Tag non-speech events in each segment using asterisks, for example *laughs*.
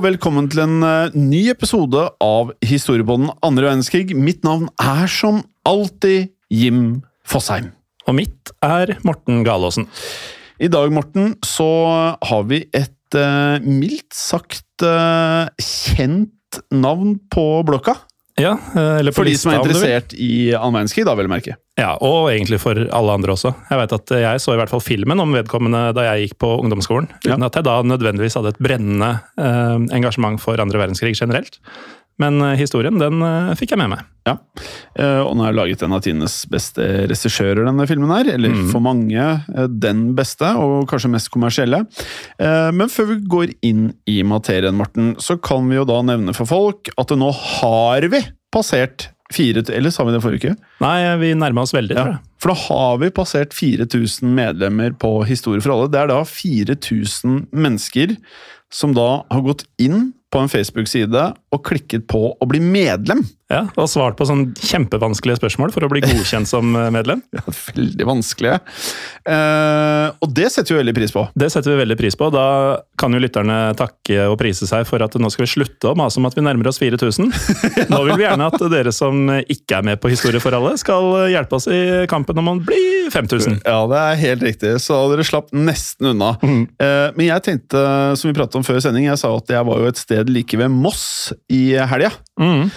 Og velkommen til en eh, ny episode av Historiebånden andre verdenskrig. Mitt navn er som alltid Jim Fosheim. Og mitt er Morten Galaasen. I dag, Morten, så har vi et eh, mildt sagt eh, kjent navn på blokka. Ja, eh, eller på For de som er interessert i annen verdenskrig, da vel å merke. Ja, og egentlig for alle andre også. Jeg vet at jeg så i hvert fall filmen om vedkommende da jeg gikk på ungdomsskolen, uten Ja. at jeg da nødvendigvis hadde et brennende eh, engasjement for andre verdenskrig generelt. Men eh, historien, den eh, fikk jeg med meg. Ja, eh, og nå er laget en av tidenes beste regissører, denne filmen her. Eller for mange den beste, og kanskje mest kommersielle. Men før vi går inn i materien, Morten, så kan vi jo da nevne for folk at nå har vi passert fire Eller sa vi det forrige uke? Nei, vi nærma oss veldig, Ja, for da har vi passert 4000 medlemmer på Historie for alle. Det er da 4000 mennesker som da har gått inn på en Facebook-side og klikket på å bli medlem. Ja, Og svart på sånn kjempevanskelige spørsmål for å bli godkjent som eh, medlem. *laughs* Ja, veldig vanskelige. Eh, og det setter vi veldig pris på. Det setter vi veldig pris på. Da kan jo lytterne takke og prise seg for at nå skal vi slutte å mase om at vi nærmer oss 4000. *laughs* Nå vil vi gjerne at dere som ikke er med på Historie for alle, skal hjelpe oss i kampen om å bli 5000. Ja, det er helt riktig, så dere slapp nesten unna. Eh, men jeg tenkte, som vi pratet om før sending, jeg sa at jeg var jo et sted like ved Moss i helga. Mm.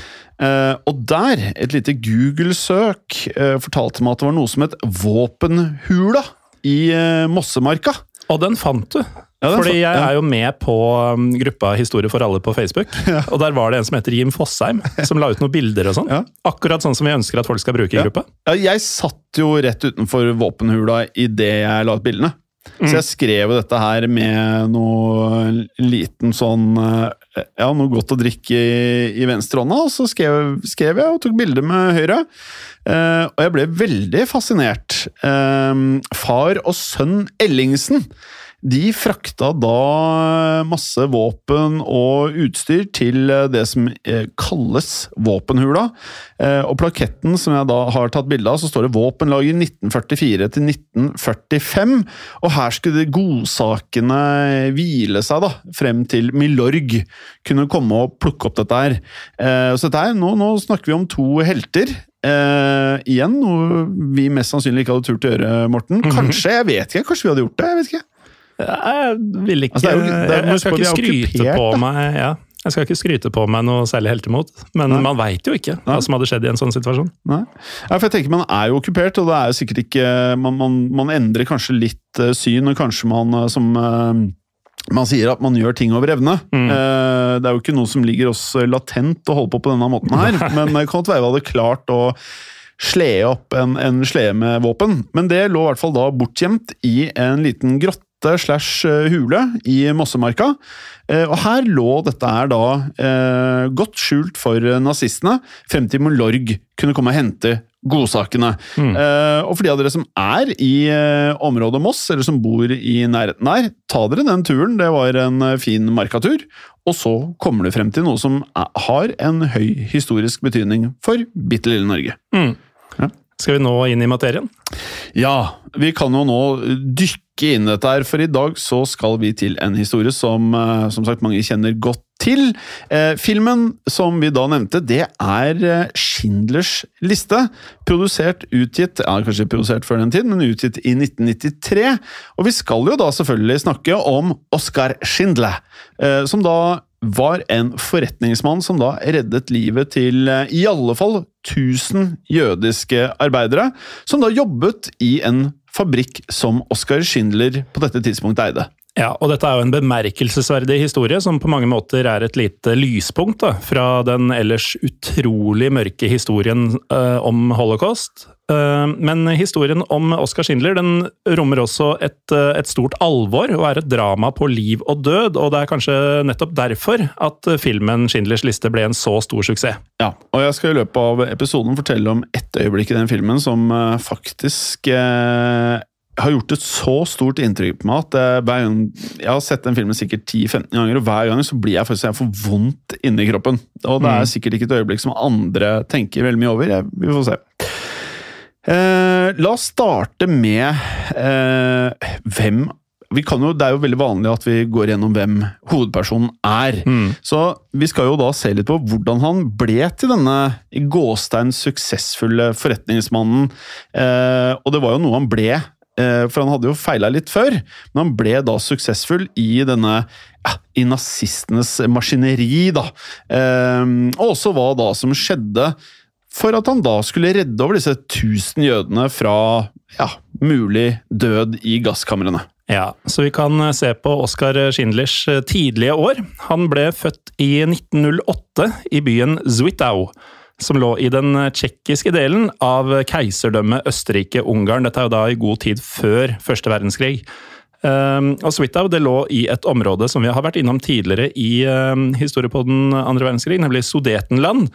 Uh, og der, et lite Google-søk, uh, fortalte meg at det var noe som het Våpenhula i uh, Mossemarka. Og den fant du. Ja, den Fordi fa- jeg ja. er jo med på um, gruppa Historie for alle på Facebook. *laughs* Og der var det en som heter Jim Fosheim, som la ut noen bilder og sånn. Ja. Akkurat sånn som vi ønsker at folk skal bruke i Ja. gruppa. Ja, jeg satt jo rett utenfor våpenhula idet jeg la ut bildene. Så jeg skrev dette her med noe liten sånn eh, Ja, noe godt å drikke i, i venstrehånda, og så skrev, skrev jeg og tok bilde med høyre. Eh, og jeg ble veldig fascinert. Eh, far og sønn Ellingsen de frakta da masse våpen og utstyr til det som eh, kalles våpenhula. Eh, og plaketten som jeg da har tatt bilde av, så står det 'Våpenlager 1944 til 1945'. Og her skulle de godsakene hvile seg da, frem til Milorg kunne komme og plukke opp dette her. Eh, så dette her, nå, nå snakker vi om to helter. Uh, igjen, noe vi mest sannsynlig ikke hadde turt å gjøre, Morten. Kanskje, jeg vet ikke, kanskje vi hadde gjort det? jeg vet ikke. Jeg vil ikke Altså, det er jo- det er- jeg, skal ikke skryte på meg ja, Jeg skal ikke skryte på meg noe særlig heltemot, men Nei. man veit jo ikke hva som hadde skjedd i en sånn situasjon. Nei. Ja, for jeg tenker Man er jo okkupert, og det er jo sikkert ikke Man, man, man endrer kanskje litt eh, syn, og kanskje man eh, som eh, man sier at man gjør ting over evne. Mm. Det er jo ikke noe som ligger oss latent å holde på på denne måten her, *laughs* men være vi hadde klart å slede opp en, en slede med våpen. Men det lå i hvert fall da bortgjemt i en liten grotte slash eh, hule i Mossemarka. Eh, Og her lå dette her da eh, godt skjult for eh, nazistene, frem til Molorg kunne komme og hente godsakene. Mm. Eh, og for de av dere som er i eh, området Moss, eller som bor i nærheten der, ta dere den turen. Det var en fin markatur. Og så kommer du frem til noe som er, har en høy historisk betydning for bitte lille Norge. Mm. Ja. Skal vi nå inn i materien? Ja, vi kan jo nå dykke inn dette her, for i dag så skal vi til en historie som eh, som sagt mange kjenner godt til. Eh, filmen som vi da nevnte, det er eh, Schindlers liste. Produsert, utgitt ja, Kanskje produsert før den tid, men utgitt i 1993. Og vi skal jo da selvfølgelig snakke om Oskar Schindler, eh, som da var en forretningsmann som da reddet livet til eh, i alle fall 1000 jødiske arbeidere, som da jobbet i en fabrikk som Oskar Schindler på dette tidspunktet eide. Ja, og dette er jo en bemerkelsesverdig historie som på mange måter er et lite lyspunkt da, fra den ellers utrolig mørke historien eh, om holocaust. Eh, Men historien om Oskar Schindler den rommer også et, eh, et stort alvor og er et drama på liv og død. Og det er kanskje nettopp derfor at filmen Schindlers liste ble en så stor suksess. Ja, og jeg skal i løpet av episoden fortelle om ett øyeblikk i den filmen som eh, faktisk eh, har gjort et så stort inntrykk på meg at eh, jeg har sett den filmen sikkert 10-15 ganger, og hver gang så blir jeg faktisk jeg får vondt inni kroppen. Og det er sikkert ikke et øyeblikk som andre tenker veldig mye over. Jeg, vi får se. Eh, la oss starte med eh, hvem vi kan jo, Det er jo veldig vanlig at vi går gjennom hvem hovedpersonen er. Så vi skal jo da se litt på hvordan han ble til denne i gåstein suksessfulle forretningsmannen. Eh, og det var jo noe han ble, eh, for han hadde jo feila litt før. Men han ble da suksessfull i denne ja, i nazistenes maskineri, da. Eh, og også hva da som skjedde for at han da skulle redde over disse tusen jødene fra ja, mulig død i gasskamrene. Ja, så vi kan eh, se på Oskar Schindlers eh, tidlige år. Han ble født i 1908 i byen Zwittau, som lå i den eh, tsjekkiske delen av keiserdømmet Østerrike-Ungarn. Dette er jo da i god tid før første verdenskrig. Um, og Zwittau det lå i et område som vi har vært innom tidligere i um, historie andre verdenskrig, nemlig Sudetenland.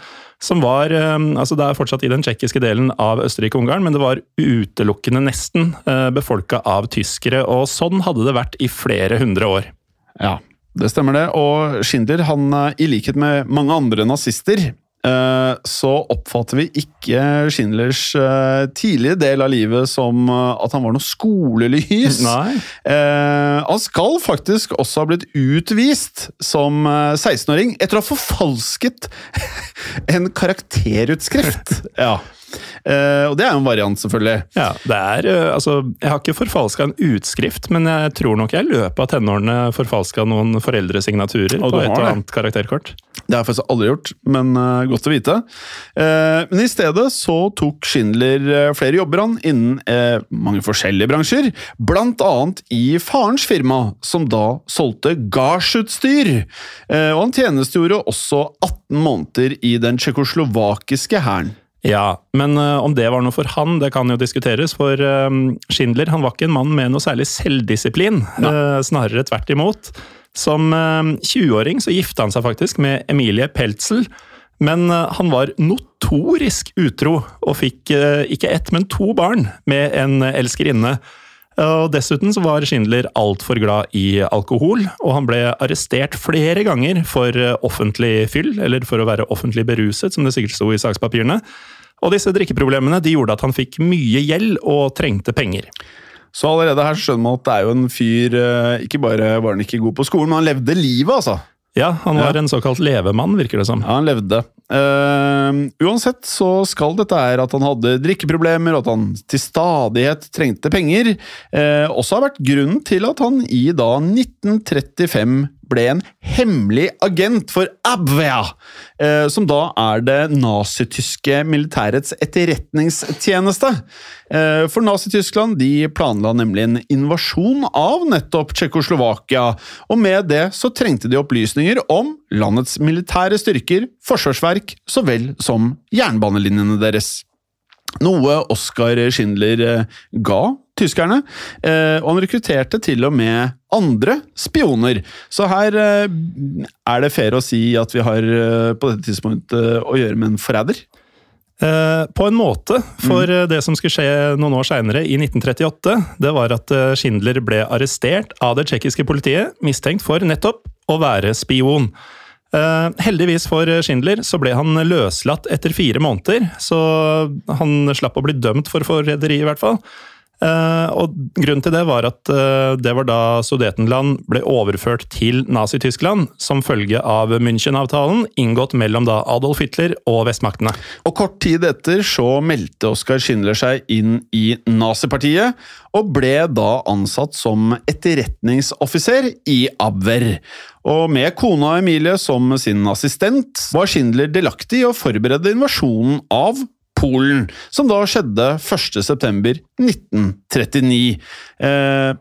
Som var um, altså Det er fortsatt i den tsjekkiske delen av Østerrike-Ungarn, men det var utelukkende nesten uh, befolka av tyskere. Og sånn hadde det vært i flere hundre år. Ja, det stemmer det. Og Schindler, han, eh, i likhet med mange andre nazister, eh, så oppfatter vi ikke Schindlers eh, tidlige del av livet som eh, at han var noe skolelys. *laughs* Nei. Eh, han skal faktisk også ha blitt utvist som eh, 16-åring etter å ha forfalsket *laughs* en karakterutskrift. *laughs* ja. Eh, og det er jo en variant, selvfølgelig. Ja, det er, uh, altså, Jeg har ikke forfalska en utskrift, men jeg tror nok jeg i løpet av tenårene forfalska noen foreldresignaturer Og på et eller annet karakterkort. Det har jeg faktisk aldri gjort, men uh, godt å vite. Men i stedet så tok Schindler flere jobber han innen mange forskjellige bransjer, blant annet i farens firma, som da solgte gardsutstyr. Og han tjenestegjorde også 18 måneder i den tsjekkoslovakiske hæren. Ja, men uh, om det var noe for han, det kan jo diskuteres. For uh, Schindler han var ikke en mann med noe særlig selvdisiplin. Uh, snarere tvert imot. Som uh, 20-åring så gifta han seg faktisk med Emilie Peltzel. Men han var notorisk utro, og fikk ikke ett, men to barn med en elskerinne. Og Dessuten så var Schindler altfor glad i alkohol, og han ble arrestert flere ganger for uh, offentlig fyll, eller for å være offentlig beruset, som det sikkert sto i sakspapirene. Og disse drikkeproblemene de gjorde at han fikk mye gjeld og trengte penger. Så allerede her skjønner man at det er jo en fyr eh, Ikke bare var han ikke god på skolen, men han levde livet, altså. Ja, han var Ja. en såkalt levemann, virker det som. Ja, han levde. Eh, uansett så skal dette her at han hadde drikkeproblemer, og at han til stadighet trengte penger, uh, også ha vært grunnen til at han i da 1935 ble en hemmelig agent for Abwehr, uh, som da er det nazityske militærets etterretningstjeneste. For Nazi-Tyskland de planla nemlig en invasjon av nettopp Tsjekkoslovakia, og med det så trengte de opplysninger om landets militære styrker, forsvarsverk så vel som jernbanelinjene deres. Noe Oskar Schindler eh, ga tyskerne, eh, og han rekrutterte til og med andre spioner. Så her eh, er det fair å si at vi har på dette tidspunktet å gjøre med en forræder. På en måte, for mm. det som skulle skje noen år seinere, i 1938, det var at Schindler ble arrestert av det tsjekkiske politiet, mistenkt for nettopp å være spion. Eh, heldigvis for Schindler så ble han løslatt etter fire måneder, så han slapp å bli dømt for forræderi, i hvert fall. Eh, og Grunnen til det var at eh, det var da Sudetenland ble overført til Nazi-Tyskland som følge av München-avtalen, inngått mellom da Adolf Hitler og vestmaktene. Og kort tid etter så meldte Oskar Schindler seg inn i nazipartiet, og ble da ansatt som etterretningsoffiser i Abwehr. Og med kona Emilie som sin assistent, var Schindler delaktig i å forberede invasjonen av Polen, som da skjedde 1.9.1939. Eh,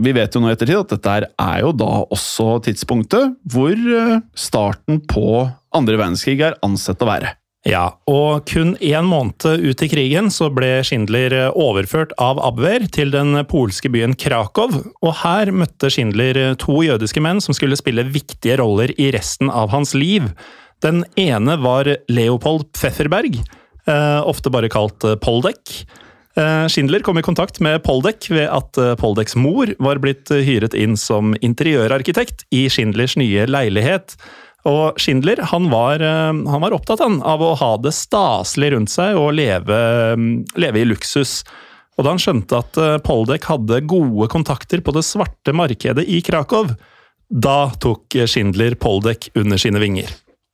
vi vet jo nå i ettertid at dette er jo da også tidspunktet hvor eh, starten på andre verdenskrig er ansett å være. Ja, og kun én måned ut i krigen så ble Schindler eh, overført av Abwehr til den polske byen Krakow, og her møtte Schindler eh, to jødiske menn som skulle spille viktige roller i resten av hans liv. Den ene var Leopold Pfefferberg, ofte bare kalt Poldek. Schindler kom i kontakt med Poldek ved at Poldeks mor var blitt hyret inn som interiørarkitekt i Schindlers nye leilighet. Og Schindler han var, eh, han var opptatt han, av å ha det staselig rundt seg og leve, mm, leve i luksus. Og da han skjønte at eh, Poldek hadde gode kontakter på det svarte markedet i Krakow, da tok Schindler Poldek under sine vinger.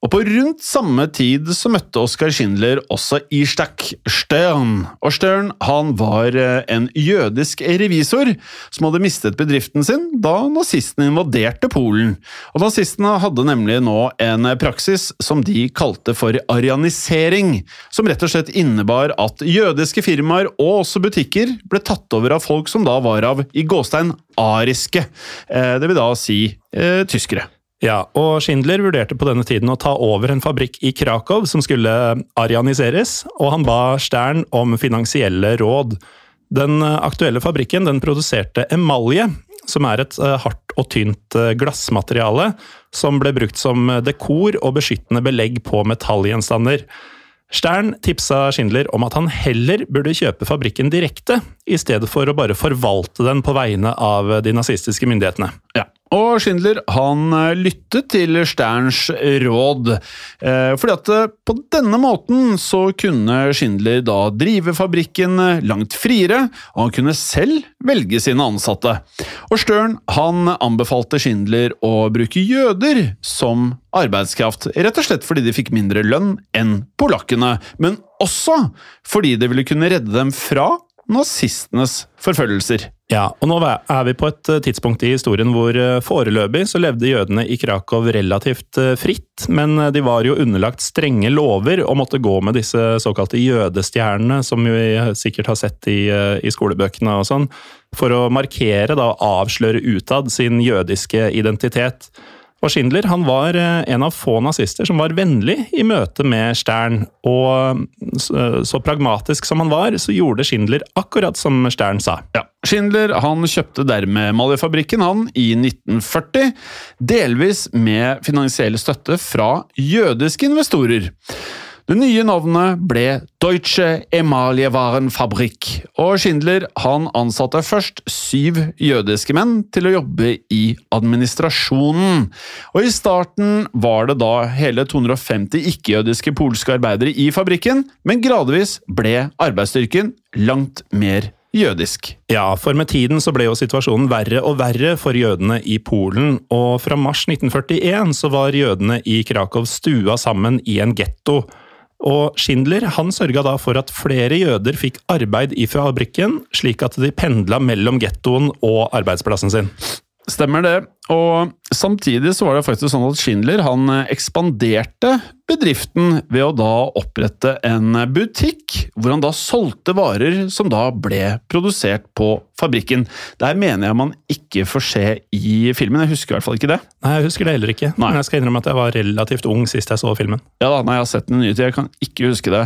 Og på rundt samme tid så møtte Oskar Schindler også Ishtak Stern. Og Stern han var eh, en jødisk revisor som hadde mistet bedriften sin da nazistene invaderte Polen. Og Nazistene hadde nemlig nå en praksis som de kalte for arianisering, som rett og slett innebar at jødiske firmaer og også butikker ble tatt over av folk som da var av i gåstein ariske, eh, det vil da si eh, tyskere. Ja, og Schindler vurderte på denne tiden å ta over en fabrikk i Krakow som skulle arianiseres, og han ba Stern om finansielle råd. Den aktuelle fabrikken den produserte emalje, som er et eh, hardt og tynt eh, glassmateriale som ble brukt som dekor og beskyttende belegg på metallgjenstander. Stern tipsa Schindler om at han heller burde kjøpe fabrikken direkte, i stedet for å bare forvalte den på vegne av de nazistiske myndighetene. Ja. Og Schindler han eh, lyttet til Sterns råd, eh, fordi at eh, på denne måten så kunne Schindler da drive fabrikken langt friere, og han kunne selv velge sine ansatte. Og Stern han anbefalte Schindler å bruke jøder som arbeidskraft, rett og slett fordi de fikk mindre lønn enn polakkene, men også fordi det ville kunne redde dem fra nazistenes forfølgelser. Ja, og nå er vi på et eh, tidspunkt i historien hvor eh, foreløpig så levde jødene i Krakow relativt eh, fritt, men de var jo underlagt strenge lover og måtte gå med disse såkalte jødestjernene, som vi sikkert har sett i, i skolebøkene og sånn, for å markere da, og avsløre utad sin jødiske identitet. Og Schindler han var eh, en av få nazister som var vennlig i møte med Stern. Og eh, så pragmatisk som han var, så gjorde Schindler akkurat som Stern sa. Ja. Schindler han kjøpte dermed maljefabrikken han i 1940, delvis med finansiell støtte fra jødiske investorer. Det nye navnet ble Deutsche Emaljevaren-Fabrik, og Schindler han ansatte først syv jødiske menn til å jobbe i administrasjonen. Og I starten var det da hele 250 ikke-jødiske polske arbeidere i fabrikken, men gradvis ble arbeidsstyrken langt mer jødisk. Ja, for med tiden så ble jo situasjonen verre og verre for jødene i Polen, og fra mars 1941 så var jødene i Krakow stua sammen i en getto. Og Schindler han sørga da for at flere jøder fikk arbeid i fabrikken, slik at de pendla mellom gettoen og arbeidsplassen sin. Stemmer det. Og samtidig så var det faktisk sånn at Schindler han ekspanderte bedriften ved å da opprette en butikk, hvor han da solgte varer som da ble produsert på fabrikken. Der mener jeg man ikke får se i filmen. Jeg husker i hvert fall ikke det. Nei, jeg husker det heller ikke. Nei. Men jeg skal innrømme at jeg var relativt ung sist jeg så filmen. Ja da, nei, jeg har sett den i tid, jeg kan ikke huske det.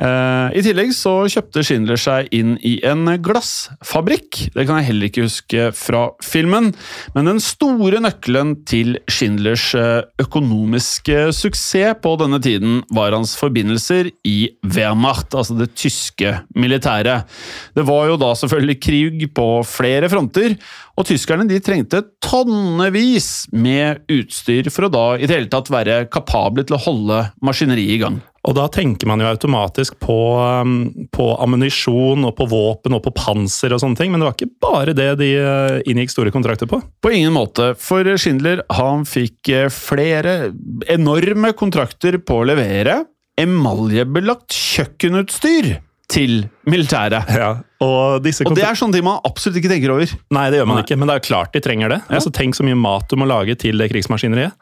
Uh, I tillegg så kjøpte Schindler seg inn i en glassfabrikk. Det kan jeg heller ikke huske fra filmen. Men den store nøkkelen til Schindlers eh, økonomiske suksess på denne tiden var hans forbindelser i Wehrmacht, altså det tyske militæret. Det var jo da selvfølgelig krig på flere fronter, og tyskerne de trengte tonnevis med utstyr for å da i det hele tatt være kapable til å holde maskineriet i gang. Og da tenker man jo automatisk på, um, på ammunisjon og på våpen og på panser og sånne ting, men det var ikke bare det de uh, inngikk store kontrakter på? På ingen måte, for Schindler han fikk uh, flere enorme kontrakter på å levere emaljebelagt kjøkkenutstyr til militæret. Ja, og, og, det er sånne ting man absolutt ikke tenker over. Nei, det gjør man Nei. ikke, men det er klart de trenger det. Ja. Altså, tenk så mye mat du må lage til det krigsmaskineriet.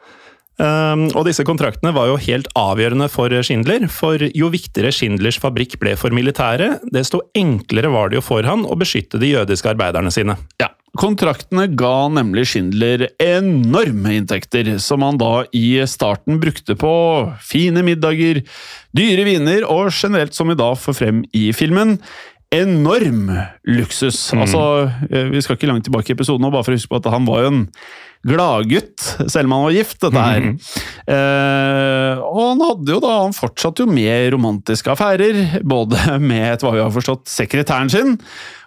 Um, og disse kontraktene var jo helt avgjørende for Schindler, for jo viktigere Schindlers fabrikk ble for militæret, desto enklere var det jo for han å beskytte de jødiske arbeiderne sine. Ja, kontraktene ga nemlig Schindler enorme inntekter, som han da i starten brukte på fine middager, dyre viner og generelt, som vi da får frem i filmen, enorm luksus. Altså, eh, Vi skal ikke langt tilbake i episoden, bare for å huske på at han var jo en gladgutt, selv om han var gift, dette her. Eh, og han hadde jo da, han fortsatte jo med romantiske affærer, både med, etter hva vi har forstått, sekretæren sin,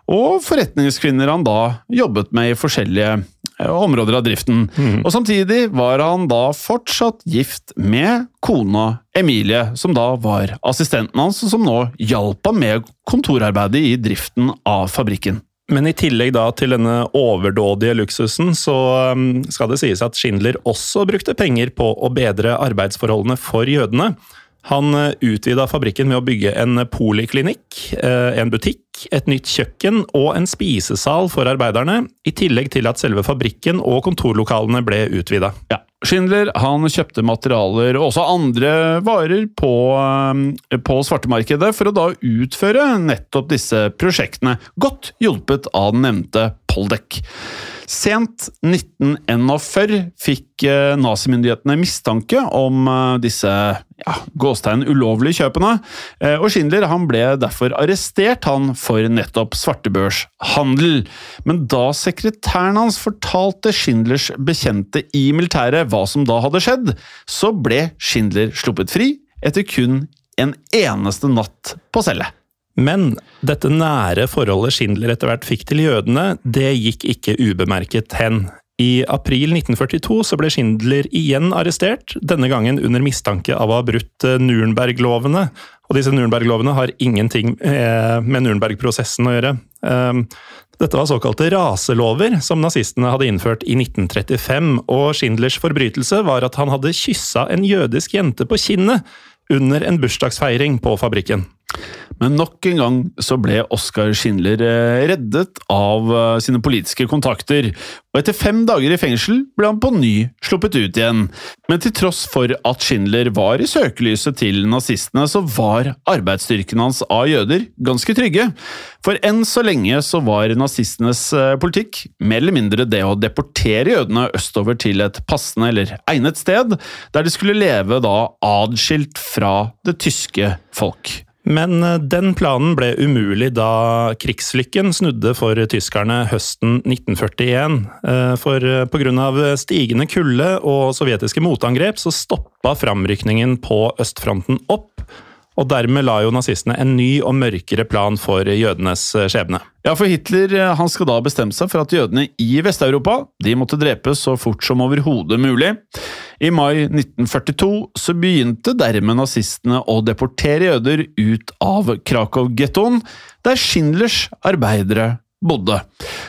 og forretningskvinner han da jobbet med i forskjellige områder av driften. Og samtidig var han da fortsatt gift med kona Emilie, som da var assistenten hans, og som nå hjalp ham med kontorarbeidet i driften av fabrikken. Men i tillegg da til denne overdådige luksusen, så um, skal det sies at Schindler også brukte penger på å bedre arbeidsforholdene for jødene. Han uh, utvida fabrikken med å bygge en poliklinikk, uh, en butikk, et nytt kjøkken og en spisesal for arbeiderne, i tillegg til at selve fabrikken og kontorlokalene ble utvida. Ja. Schindler han kjøpte materialer og også andre varer på, eh, på svartemarkedet for å da utføre nettopp disse prosjektene, godt hjulpet av den nevnte Poldek. Sent 1941 fikk eh, nazimyndighetene mistanke om eh, disse ja, gåstegn ulovlige kjøpene, og Schindler han ble derfor arrestert han for nettopp svartebørshandel. Men da sekretæren hans fortalte Schindlers bekjente i militæret hva som da hadde skjedd, så ble Schindler sluppet fri etter kun en eneste natt på celle. Men dette nære forholdet Schindler etter hvert fikk til jødene, det gikk ikke ubemerket hen. I april 1942 så ble Schindler igjen arrestert, denne gangen under mistanke av å ha brutt eh, Nürnberg-lovene. Og disse Nürnberg-lovene har ingenting eh, med Nürnberg-prosessen å gjøre. Eh, Dette var såkalte raselover som nazistene hadde innført i 1935, og Schindlers forbrytelse var at han hadde kyssa en jødisk jente på kinnet under en bursdagsfeiring på fabrikken. Men nok en gang så ble Oskar Schindler eh, reddet av eh, sine politiske kontakter, og etter fem dager i fengsel ble han på ny sluppet ut igjen. Men til tross for at Schindler var i søkelyset til nazistene, så var arbeidsstyrken hans av jøder ganske trygge. For enn så lenge så var nazistenes eh, politikk mer eller mindre det å deportere jødene østover til et passende eller egnet sted, der de skulle leve da adskilt fra det tyske folk. Men eh, den planen ble umulig da krigslykken snudde for tyskerne høsten 1941. Eh, For eh, pga. stigende kulde og sovjetiske motangrep så stoppa framrykningen på østfronten opp. Og dermed la jo nazistene en ny og mørkere plan for jødenes skjebne. Ja, for Hitler eh, han skal da bestemme seg for at jødene i Vest-Europa de måtte drepes så fort som overhodet mulig. I mai 1942 så begynte dermed nazistene å deportere jøder ut av Krakow-gettoen, der Schindlers arbeidere bodde.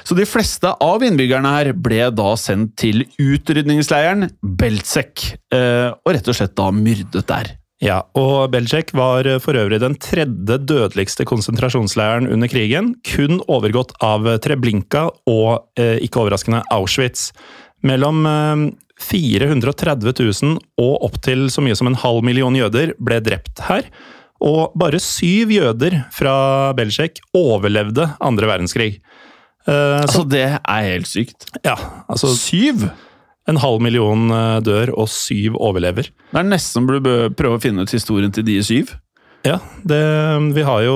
Så de fleste av innbyggerne her ble da sendt til utrydningsleiren Belzec, eh, og rett og slett da myrdet der. Ja, og Belzec var for øvrig den tredje dødeligste konsentrasjonsleiren under krigen, kun overgått av Treblinka og, eh, ikke overraskende, Auschwitz. Mellom eh, 430 000 og opptil så mye som en halv million jøder ble drept her. Og bare syv jøder fra Belzec overlevde andre verdenskrig. Eh, så, Altså, det er helt sykt. ja, altså Syv? En halv million eh, dør, og syv overlever. Det er nesten burde bør prøve å finne ut historien til de syv. Ja, det, vi har jo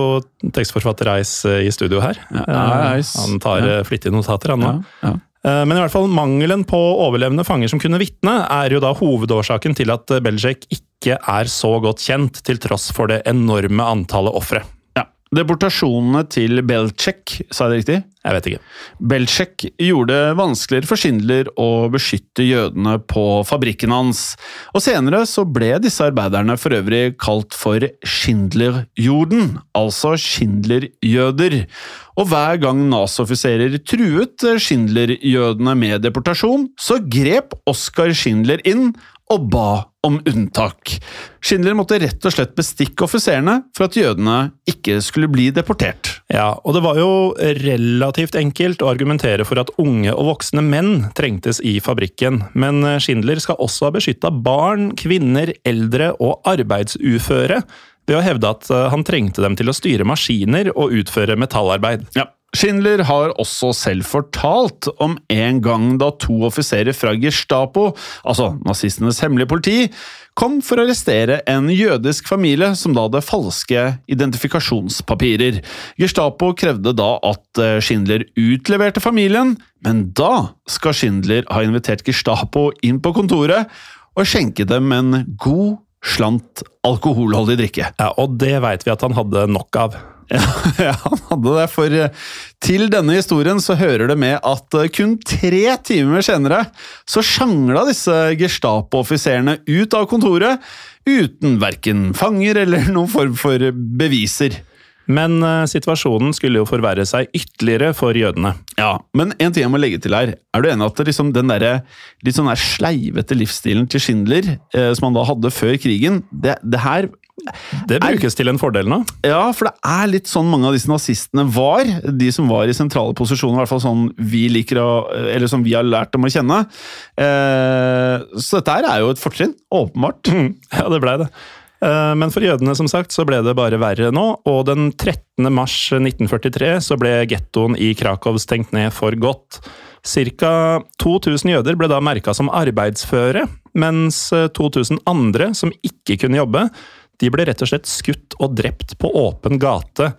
tekstforfatter Reis eh, i studio her. Ja, Eh, Han tar Ja. eh, flittige notater, han nå. Ja, ja. Eh, Men i hvert fall mangelen på overlevende fanger som kunne vitne, er jo da hovedårsaken til at Belgic ikke er så godt kjent, til tross for det enorme antallet ofre. Deportasjonene til Belcek, sa jeg det riktig? Jeg vet ikke. Belcek gjorde det vanskeligere for Schindler å beskytte jødene på fabrikken hans, og senere så ble disse arbeiderne for øvrig kalt for Schindlerjorden, altså Schindlerjøder. Og hver gang nazioffiserer truet Schindlerjødene med deportasjon, så grep Oskar Schindler inn og ba om unntak. Schindler måtte rett og slett bestikke offiserene for at jødene ikke skulle bli deportert. Ja, og det var jo relativt enkelt å argumentere for at unge og voksne menn trengtes i fabrikken, men Schindler skal også ha beskytta barn, kvinner, eldre og arbeidsuføre ved å hevde at eh, han trengte dem til å styre maskiner og utføre metallarbeid. Ja. Schindler har også selv fortalt om en gang da to offiserer fra Gestapo, altså nazistenes hemmelige politi, kom for å arrestere en jødisk familie som da hadde falske identifikasjonspapirer. Gestapo krevde da at eh, Schindler utleverte familien, men da skal Schindler ha invitert Gestapo inn på kontoret og skjenke dem en god slant alkoholholdig drikke. Ja, Og det veit vi at han hadde nok av. Ja, *laughs* ja, han hadde det, for eh, til denne historien så hører det med at eh, kun tre timer senere så sjangla disse Gestapo-offiserene ut av kontoret uten verken fanger eller noen form for beviser. Men uh, situasjonen skulle jo forverre seg ytterligere for jødene. Ja, men en ting jeg må legge til her. Er du enig at liksom den der, litt sånn der sleivete livsstilen til Schindler, uh, som han da hadde før krigen, det, det her Det brukes til en fordel nå. Ja, for det er litt sånn mange av disse nazistene var. De som var i sentrale posisjoner, i hvert fall sånn vi liker å Eller som vi har lært dem å kjenne. Eh, så dette her er jo et fortrinn. Åpenbart. Mm, ja, det blei det. Eh, Men for jødene som sagt, så ble det bare verre nå, og den 13. mars 1943 så ble gettoen i Krakow stengt ned for godt. Ca. 2000 jøder ble da merka som arbeidsføre, mens 2000 andre som ikke kunne jobbe, de ble rett og slett skutt og drept på åpen gate.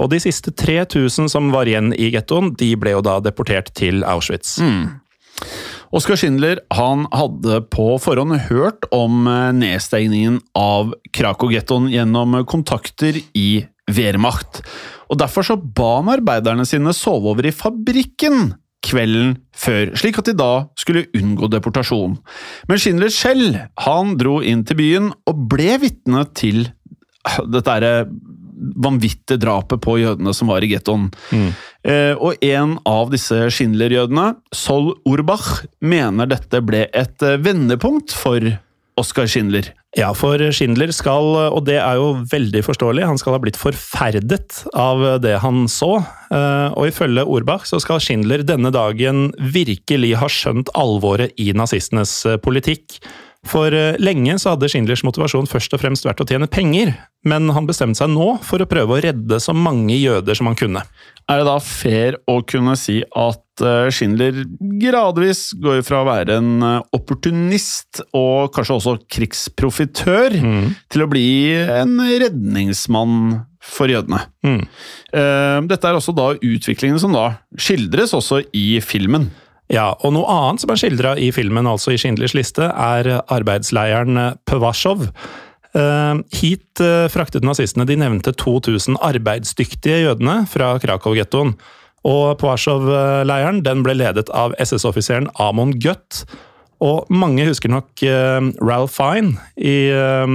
Og de siste 3000 som var igjen i gettoen, de ble jo da deportert til Auschwitz. Oskar Schindler han hadde på forhånd hørt om eh, nedstengningen av Krakow-gettoen gjennom kontakter i Wehrmacht. Og Derfor så ba han arbeiderne sine sove over i fabrikken kvelden før, slik at de da skulle unngå deportasjon. Men Schindler selv han dro inn til byen og ble vitne til dette er vanvittige drapet på jødene som var i gettoen. Eh, og en av disse Schindler-jødene, Sol Urbach, mener dette ble et eh, vendepunkt for Oskar Schindler. Ja, for Schindler skal, og det er jo veldig forståelig, han skal ha blitt forferdet av det han så. Eh, Og ifølge Orbach så skal Schindler denne dagen virkelig ha skjønt alvoret i nazistenes eh, politikk. For eh, lenge så hadde Schindlers motivasjon først og fremst vært å tjene penger, men han bestemte seg nå for å prøve å redde så mange jøder som han kunne. Er det da fair å kunne si at eh, Schindler gradvis går fra å være en eh, opportunist og kanskje også krigsprofitør til å bli en redningsmann for jødene? Mm. Eh, Dette er også da utviklingen som da skildres også i filmen. Ja, og noe annet som er skildra i filmen, altså i Schindlers liste, er arbeidsleiren Pevasjov. Eh, Hit fraktet nazistene de nevnte 2000 arbeidsdyktige jødene fra Krakow-gettoen. Og Pevasjov-leiren den ble ledet av SS-offiseren Amon Gutt. Og mange husker nok uh, Ralph Fine i, eh,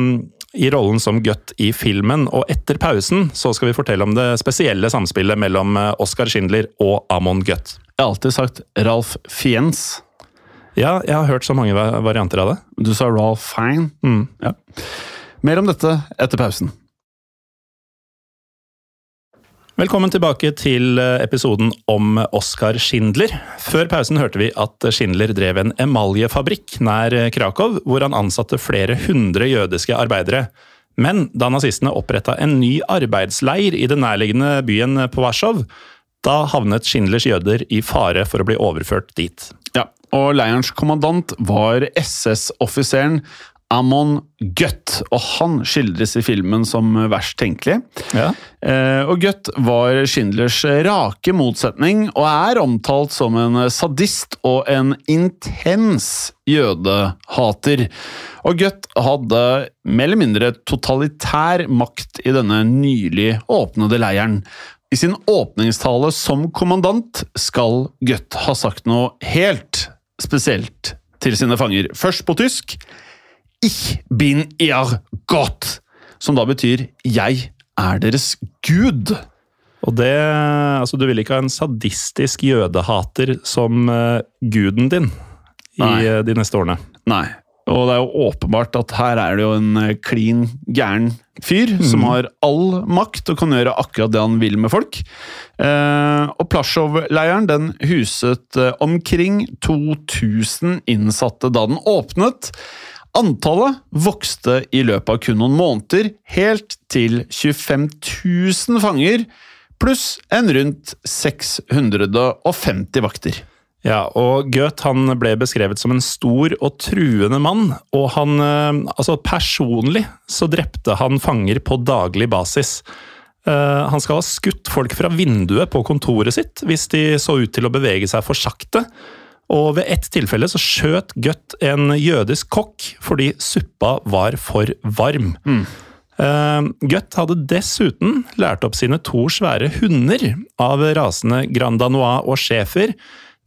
i rollen som Gutt i filmen. Og etter pausen så skal vi fortelle om det spesielle samspillet mellom eh, Oskar Schindler og Amon Gutt. Jeg har alltid sagt Ralph Fiennes. Ja, jeg har hørt så mange varianter av det. Du sa Ralph Fine. Mm. Ja. Mer om dette etter pausen. Velkommen tilbake til eh, episoden om Oskar Schindler. Før pausen hørte vi at Schindler drev en emaljefabrikk nær Krakow, hvor han ansatte flere hundre jødiske arbeidere. Men da nazistene oppretta en ny arbeidsleir i den nærliggende byen Powasjov, da havnet Schindlers jøder i fare for å bli overført dit. Ja, og leirens kommandant var SS-offiseren Amon Gutt, og han skildres i filmen som verst tenkelig. Ja. Eh, og Gutt var Schindlers rake motsetning, og er omtalt som en sadist og en intens jødehater. Og Gutt hadde mer eller mindre totalitær makt i denne nylig åpnede leiren. I sin åpningstale som kommandant skal Gutt ha sagt noe helt spesielt til sine fanger. Først på tysk. Ich bin ihr Gott, som da betyr 'jeg er deres Gud'. Og det Altså, du vil ikke ha en sadistisk jødehater som uh, guden din i eh, de neste årene. Nei. Og det er jo åpenbart at her er det jo en eh, klin gæren fyr som har all makt og kan gjøre akkurat det han vil med folk. Eh, og Plasjov-leiren den huset omkring 2000 innsatte da den åpnet. Antallet vokste i løpet av kun noen måneder, helt til 25 000 fanger pluss en rundt 650 vakter. Ja, og Goeth han ble beskrevet som en stor og truende mann, og han eh, Altså, personlig så drepte han fanger på daglig basis. Eh, han skal ha skutt folk fra vinduet på kontoret sitt hvis de så ut til å bevege seg for sakte. Og ved ett tilfelle så skjøt Gutt en jødisk kokk fordi suppa var for varm. Mm. Uh, Gutt hadde dessuten lært opp sine to svære hunder av rasene Grand Danois og schæfer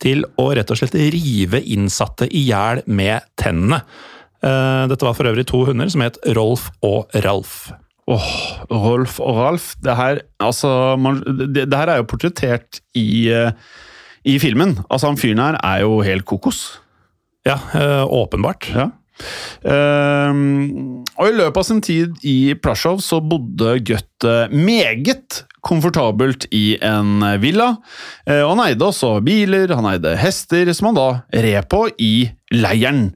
til å rett og slett rive innsatte i hjel med tennene. Uh, dette var for øvrig to hunder som het Rolf og Ralf. Åh, oh, Rolf og Ralf. Det her, altså, man, det, det her er jo portrettert i uh i filmen. Altså, han fyren her er jo helt kokos. Ja, øh, åpenbart. Ja. Uh, og i løpet av sin tid i Plasjov så bodde Gutt meget komfortabelt i en villa. Uh, og han eide også biler, han eide hester, som han da red på i leiren.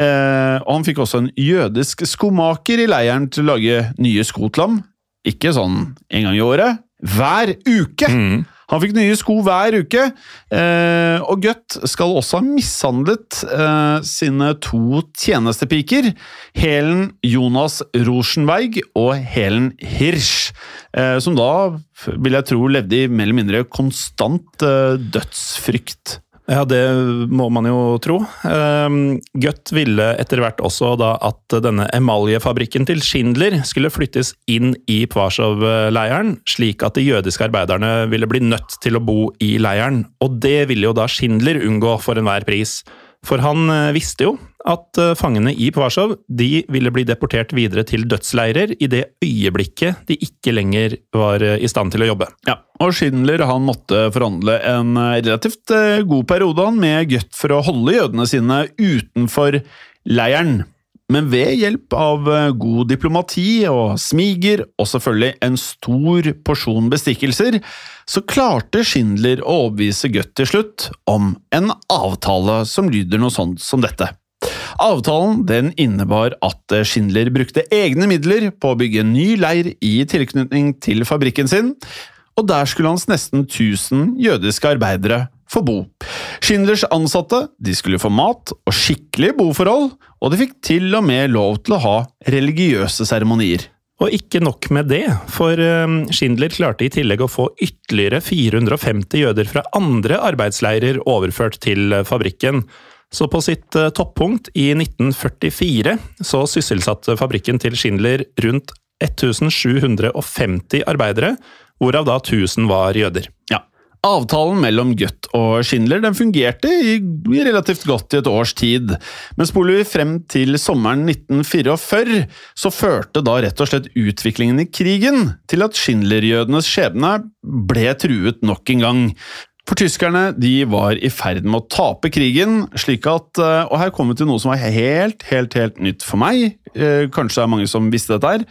Uh, og han fikk også en jødisk skomaker i leiren til å lage nye sko til ham. Ikke sånn en gang i året, hver uke! Mm. Han fikk nye sko hver uke, eh, og Gutt skal også ha mishandlet eh, sine to tjenestepiker, Helen Jonas Rosenberg og Helen Hirsch, eh, som da, vil jeg tro, levde i mer eller mindre konstant dødsfrykt. Ja, det må man jo tro. Ehm, Gutt ville etter hvert også da at denne emaljefabrikken til Schindler skulle flyttes inn i Pvarsov-leiren, slik at de jødiske arbeiderne ville bli nødt til å bo i leiren. Og det ville jo da Schindler unngå for enhver pris. For han eh, visste jo at eh, fangene i Pvarsov ville bli deportert videre til dødsleirer i det øyeblikket de ikke lenger var eh, i stand til å jobbe. Ja, og Schindler han måtte forhandle en relativt god periode med Gøtt for å holde jødene sine utenfor leiren. Men ved hjelp av god diplomati og smiger, og selvfølgelig en stor porsjon bestikkelser, så klarte Schindler å overbevise Gøtt til slutt om en avtale som lyder noe sånt som dette. Avtalen den innebar at Schindler brukte egne midler på å bygge en ny leir i tilknytning til fabrikken sin, og der skulle hans nesten 1000 jødiske arbeidere få bo. Schindlers ansatte de skulle få mat og skikkelige boforhold, og de fikk til og med lov til å ha religiøse seremonier. Og ikke nok med det, for ehm, Schindler klarte i tillegg å få ytterligere 450 jøder fra andre arbeidsleirer overført til eh, fabrikken. Så på sitt eh, toppunkt i 1944 så sysselsatte fabrikken til Schindler rundt 1750 arbeidere, hvorav da 1000 var jøder. Ja, Avtalen mellom Gutt og Schindler den fungerte i, relativt godt i et års tid, men spoler vi frem til sommeren 1944, så førte da rett og slett utviklingen i krigen til at Schindler-jødenes skjebne ble truet nok en gang. For tyskerne de var i ferd med å tape krigen, slik at eh, Og her kommer vi til noe som var helt, helt, helt nytt for meg. Eh, kanskje det er mange som visste dette her.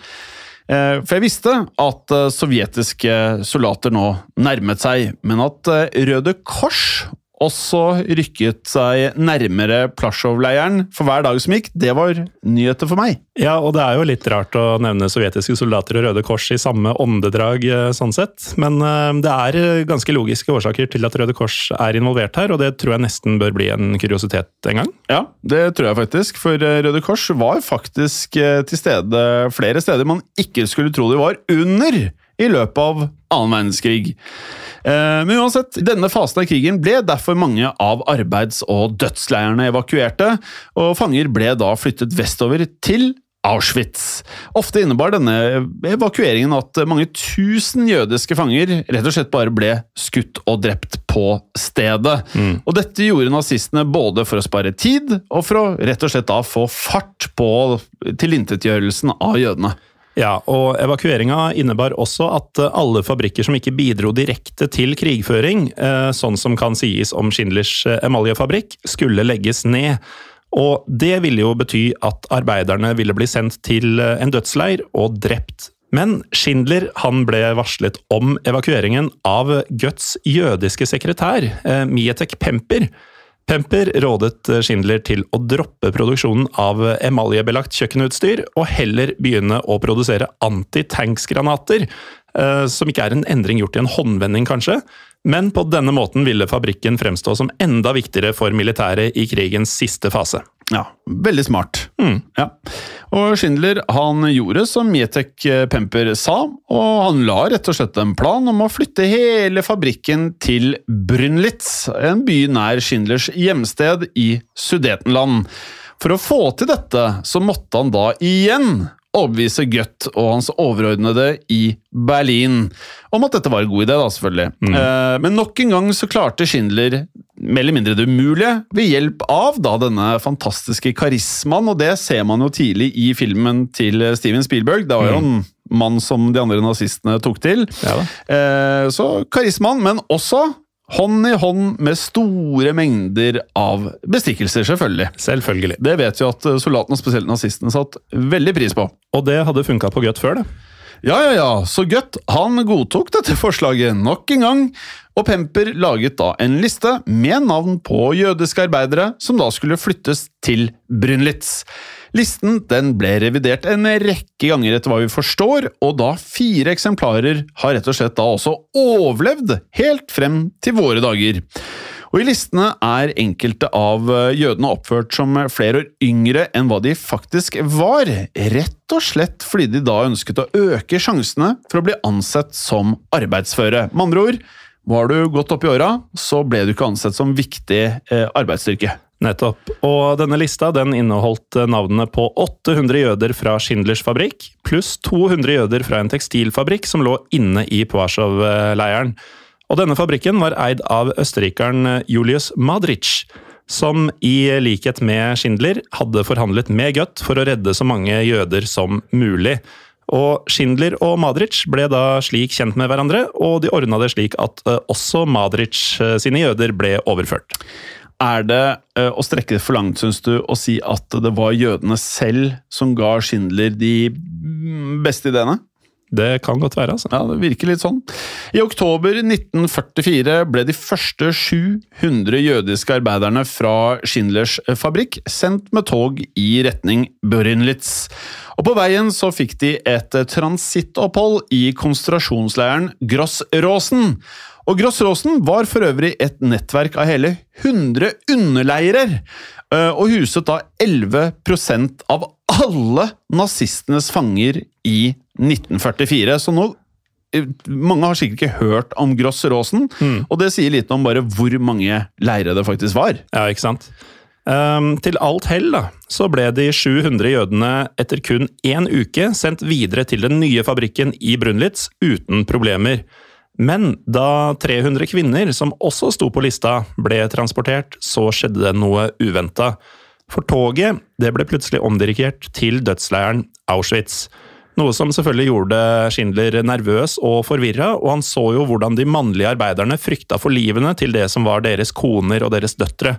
Eh, for jeg visste at sovjetiske soldater nå nærmet seg, men at Røde Kors også rykket seg nærmere Plasjov-leiren for hver dag som gikk. Det var nyheter for meg. Ja, og det er jo litt rart å nevne sovjetiske soldater og Røde Kors i samme åndedrag, eh, sånn sett. Men eh, det er eh, ganske logiske årsaker til at Røde Kors er involvert her, og det tror jeg nesten bør bli en kuriositet en gang. Ja, det tror jeg faktisk, for Røde Kors var faktisk til stede flere steder man ikke skulle tro de var under i løpet av annen verdenskrig. Eh, men uansett, denne fasen av krigen ble derfor mange av arbeids- og dødsleirene evakuerte, og fanger ble da flyttet vestover til Auschwitz. Ofte innebar denne evakueringen at mange tusen jødiske fanger rett og slett bare ble skutt og drept på stedet. Mm. Og dette gjorde nazistene både for å spare tid, og for å rett og slett da få fart på tilintetgjørelsen av jødene. Ja, og evakueringa innebar også at eh, alle fabrikker som ikke bidro direkte til krigføring, eh, sånn som kan sies om Schindlers eh, emaljefabrikk, skulle legges ned. Og det ville jo bety at arbeiderne ville bli sendt til en dødsleir og drept. Men Schindler han ble varslet om evakueringen av Guts jødiske sekretær, Mietek Pemper. Pemper rådet Schindler til å droppe produksjonen av emaljebelagt kjøkkenutstyr, og heller begynne å produsere antitanksgranater, eh, som ikke er en endring gjort i en håndvending, kanskje, men på denne måten ville fabrikken fremstå som enda viktigere for militæret i krigens siste fase. Ja, veldig smart. Mm. Ja. Og Schindler han gjorde som Mietek Pemper sa, og han la rett og slett en plan om å flytte hele fabrikken til Brünnlitz, en by nær Schindlers hjemsted i Sudetenland. For å få til dette så måtte han da igjen overbevise Gutt og hans overordnede i Berlin om at dette var en god idé, da, selvfølgelig. Eh, Men nok en gang så klarte Schindler mer eller mindre det umulige ved hjelp av da denne fantastiske karismaen, og det ser man jo tidlig i filmen til Steven Spielberg. Det var jo en mann som de andre nazistene tok til. Ja. Eh, Så karismaen, men også hånd i hånd med store mengder av bestikkelser, selvfølgelig. Selvfølgelig. Det vet vi at soldatene, og spesielt nazistene, satt veldig pris på. Og det hadde funka på Gøtt før, det. Ja, ja, ja, så Gøtt han godtok dette forslaget nok en gang, og Pemper laget da en liste med navn på jødiske arbeidere som da skulle flyttes til Brünnlitz. Listen den ble revidert en rekke ganger etter hva vi forstår, og da fire eksemplarer har rett og slett da også overlevd helt frem til våre dager. Og I listene er enkelte av jødene oppført som flere år yngre enn hva de faktisk var, rett og slett fordi de da ønsket å øke sjansene for å bli ansett som arbeidsføre. Med andre ord, var du godt opp i åra, så ble du ikke ansett som viktig eh, arbeidsstyrke. Nettopp. Og denne lista den inneholdt navnene på 800 jøder fra Schindlers fabrikk, pluss 200 jøder fra en tekstilfabrikk som lå inne i Pwaschow-leiren. Og denne fabrikken var eid av østerrikeren Julius Madrich, som i likhet med Schindler hadde forhandlet med Gutt for å redde så mange jøder som mulig. Og Schindler og Madrich ble da slik kjent med hverandre, og de ordna det slik at eh, også Madrich eh, sine jøder ble overført. Er det uh, å strekke det for langt, syns du, å si at det var jødene selv som ga Schindler de mm, beste ideene? Det kan godt være, altså. Ja, det virker litt sånn. I oktober 1944 ble de første 700 jødiske arbeiderne fra Schindlers fabrikk sendt med tog i retning Børinlitz. Og på veien så fikk de et transittopphold i konsentrasjonsleiren Grossrosen. Og Grossrosen var for øvrig et nettverk av hele 100 underleirer, øh, og huset da 11% av alle nazistenes fanger i 1944. Så nå eh, mange har sikkert ikke hørt om Grossrosen, og det sier litt om bare hvor mange leire det faktisk var. Ja, ikke sant? Um, til alt hell da, så ble de 700 jødene etter kun én uke sendt videre til den nye fabrikken i Brunlitz uten problemer. Men da 300 kvinner, som også sto på lista, ble transportert, så skjedde det noe uventa. For toget det ble plutselig omdirigert til dødsleiren Auschwitz. Noe som selvfølgelig gjorde Schindler nervøs og forvirra, og han så jo hvordan de mannlige arbeiderne frykta for livene til det som var deres koner og deres døtre.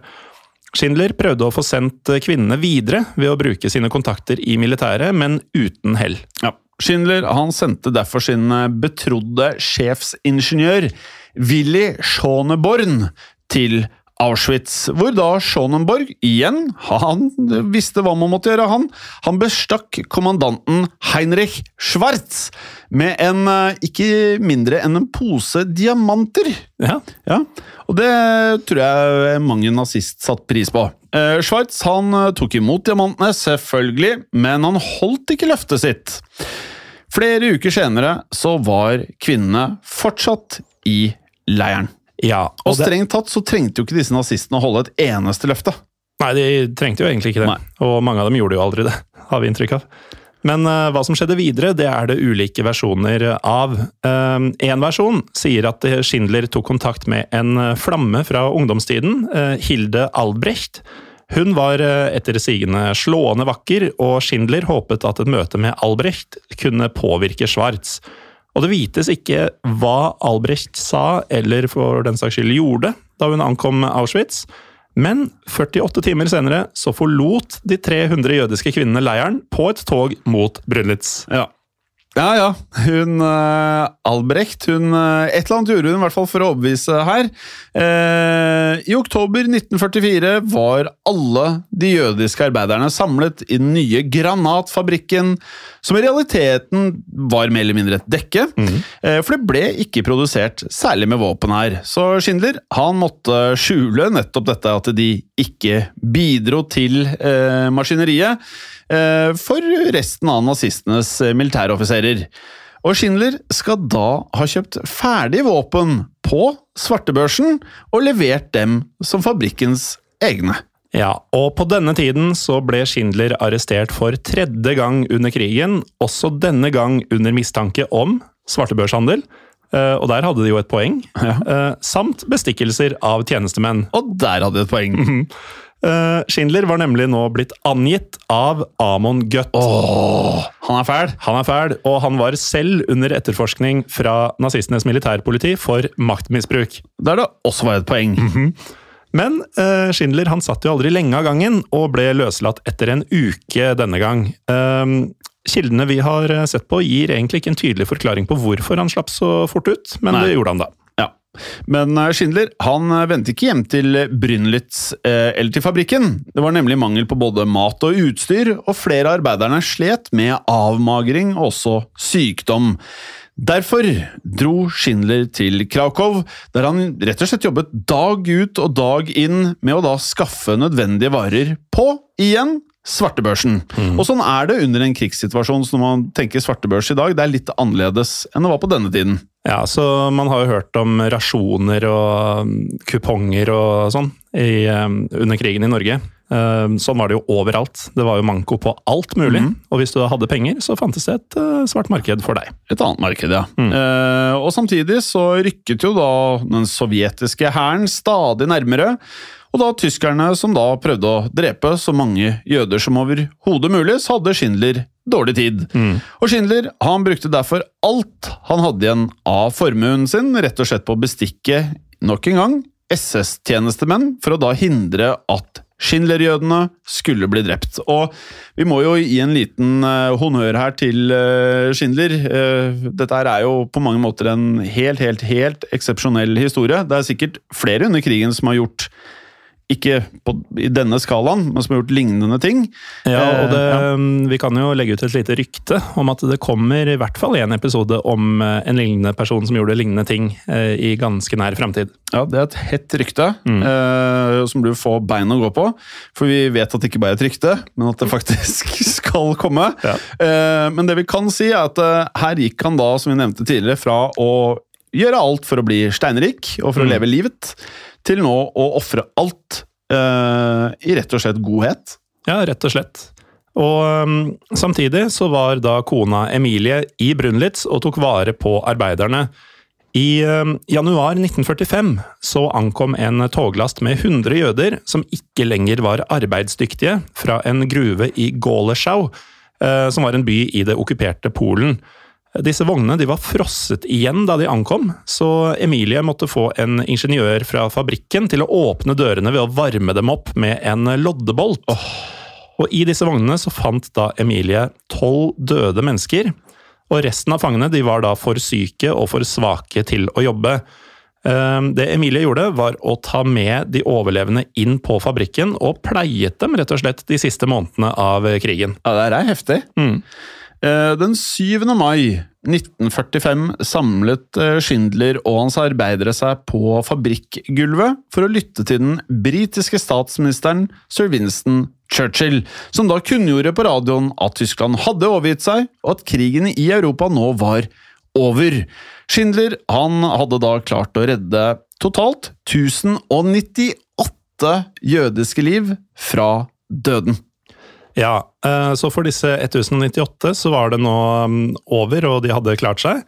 Schindler prøvde å få sendt kvinnene videre ved å bruke sine kontakter i militæret, men uten hell. Ja. Schindler han sendte derfor sin eh, betrodde sjefsingeniør Willy Schoneborn til Auschwitz, hvor da Schonenborg igjen, han visste hva man måtte gjøre, han. Han bestakk kommandanten Heinrich Schwartz med en eh, ikke mindre enn en pose diamanter. Ja, Ja, og det tror jeg mange nazist satte pris på. Eh, Schwartz han eh, tok imot diamantene, selvfølgelig, men han holdt ikke løftet sitt. Flere uker senere så var kvinnene fortsatt i leiren. ja Og og strengt tatt så trengte jo ikke disse nazistene å holde et eneste løfte. nei, de trengte jo egentlig ikke det. Nei. Og mange av dem gjorde jo aldri det, *laughs* har vi inntrykk av. Men uh, hva som skjedde videre, det er det ulike versjoner av. Én versjon sier at Schindler tok kontakt med en eh, flamme fra ungdomstiden, uh, Hilde Albrecht. Hun var eh, etter sigende slående vakker, og Schindler håpet at et møte med Albrecht kunne påvirke Schwartz. Og det vites ikke hva Albrecht sa, eller for den saks skyld gjorde, da hun ankom Auschwitz. Men 48 timer senere så forlot de 300 jødiske kvinnene leiren på et tog mot Brunlitz. Ja. Ja, ja. Hun uh, Albrecht hun, uh, Et eller annet gjorde hun i hvert fall for å overbevise her. Uh, I oktober 1944 var alle de jødiske arbeiderne samlet i den nye granatfabrikken, som i realiteten var mer eller mindre et dekke. Eh, for det ble ikke produsert særlig med våpen her. Så Schindler han måtte skjule nettopp dette at de ikke bidro til maskineriet for resten av nazistenes eh, militæroffiserer. Og Schindler skal da ha kjøpt ferdige våpen på svartebørsen og levert dem som fabrikkens egne. Ja, og på denne tiden så ble Schindler arrestert for tredje gang under krigen, også denne gang under mistanke om svartebørshandel. Eh, Og der hadde de jo et poeng. Eh, Samt bestikkelser av tjenestemenn. Og der hadde de et poeng. Eh, Schindler var nemlig nå blitt angitt av Amon Gutt. Åh, han er fæl! Han er fæl, og han var selv under etterforskning fra nazistenes militærpoliti for maktmisbruk. Der det også var et poeng. Men uh, Schindler han satt jo aldri lenge av gangen, og ble løslatt etter en uke denne gang. Um, kildene vi har eh, sett på, gir egentlig ikke en tydelig forklaring på hvorfor han slapp så fort ut, men Nei. det gjorde han da. Men eh, Schindler han eh, vendte ikke hjem til Brynlitz eh, eller til fabrikken. Det var nemlig mangel på både mat og utstyr, og flere av arbeiderne slet med avmagring og også sykdom. Derfor dro Schindler til Krakow, der han rett og slett jobbet dag ut og dag inn med å da skaffe nødvendige varer på, igjen, svartebørsen. Og sånn er det under en krigssituasjon, så når man tenker svartebørs i dag, det er litt annerledes enn det var på denne tiden. Ja, så Man har jo hørt om rasjoner og mm, kuponger og sånn i, eh, under krigen i Norge. Eh, Sånn var det jo overalt. Det var jo manko på alt mulig. Og hvis du hadde penger, så fantes det et eh, svart marked for deg. Et annet marked, ja. Eh, og samtidig så rykket jo da den sovjetiske hæren stadig nærmere. Og da tyskerne som da prøvde å drepe så mange jøder som overhodet mulig, så hadde Schindler dårlig tid. Og Schindler han brukte derfor alt han hadde igjen av formuen sin, rett og slett på å bestikke, nok en gang, SS-tjenestemenn for å da hindre at Schindler-jødene skulle bli drept. Og vi må jo gi en liten eh, honnør her til eh, Schindler. Eh, dette er jo på mange måter en helt, helt, helt eksepsjonell historie. Det er sikkert flere under krigen som har gjort ikke på, i denne skalaen, men som har gjort lignende ting. Ja, og det, Eh, ja. Vi kan jo legge ut et lite rykte om at det kommer i hvert fall en episode om eh, en lignende person som gjorde lignende ting eh, i ganske nær framtid. Ja, det er et hett rykte eh, som du får bein å gå på. For vi vet at det ikke bare er et rykte, men at det *laughs* faktisk *laughs* skal komme. Ja. Eh, men det vi kan si, er at eh, her gikk han da, som vi nevnte tidligere, fra å gjøre alt for å bli steinrik og for å leve livet, til nå å ofre alt uh, i rett og slett godhet. Ja, rett og slett. Og um, samtidig så var da kona Emilie i Brunlitz og tok vare på arbeiderne. I um, januar 1945 så ankom en toglast med 100 jøder som ikke lenger var arbeidsdyktige, fra en gruve i Goleschau, uh, som var en by i det okkuperte Polen. Disse vognene de var frosset igjen da de ankom, så Emilie måtte få en ingeniør fra fabrikken til å åpne dørene ved å varme dem opp med en loddebolt. Og I disse vognene så fant da Emilie tolv døde mennesker. Og resten av fangene de var da for syke og for svake til å jobbe. Eh, Det Emilie gjorde, var å ta med de overlevende inn på fabrikken og pleiet dem rett og slett de siste månedene av krigen. Ja, det er heftig. Eh, Den 7. mai 1945 samlet eh, Schindler og hans arbeidere seg på fabrikkgulvet for å lytte til den britiske statsministeren sir Winston Churchill, som da kunngjorde på radioen at Tyskland hadde overgitt seg, og at krigen i Europa nå var over. Schindler han hadde da klart å redde totalt 1098 jødiske liv fra døden. Ja, eh, så for disse 1098 så var det nå mm, over, og de hadde klart seg.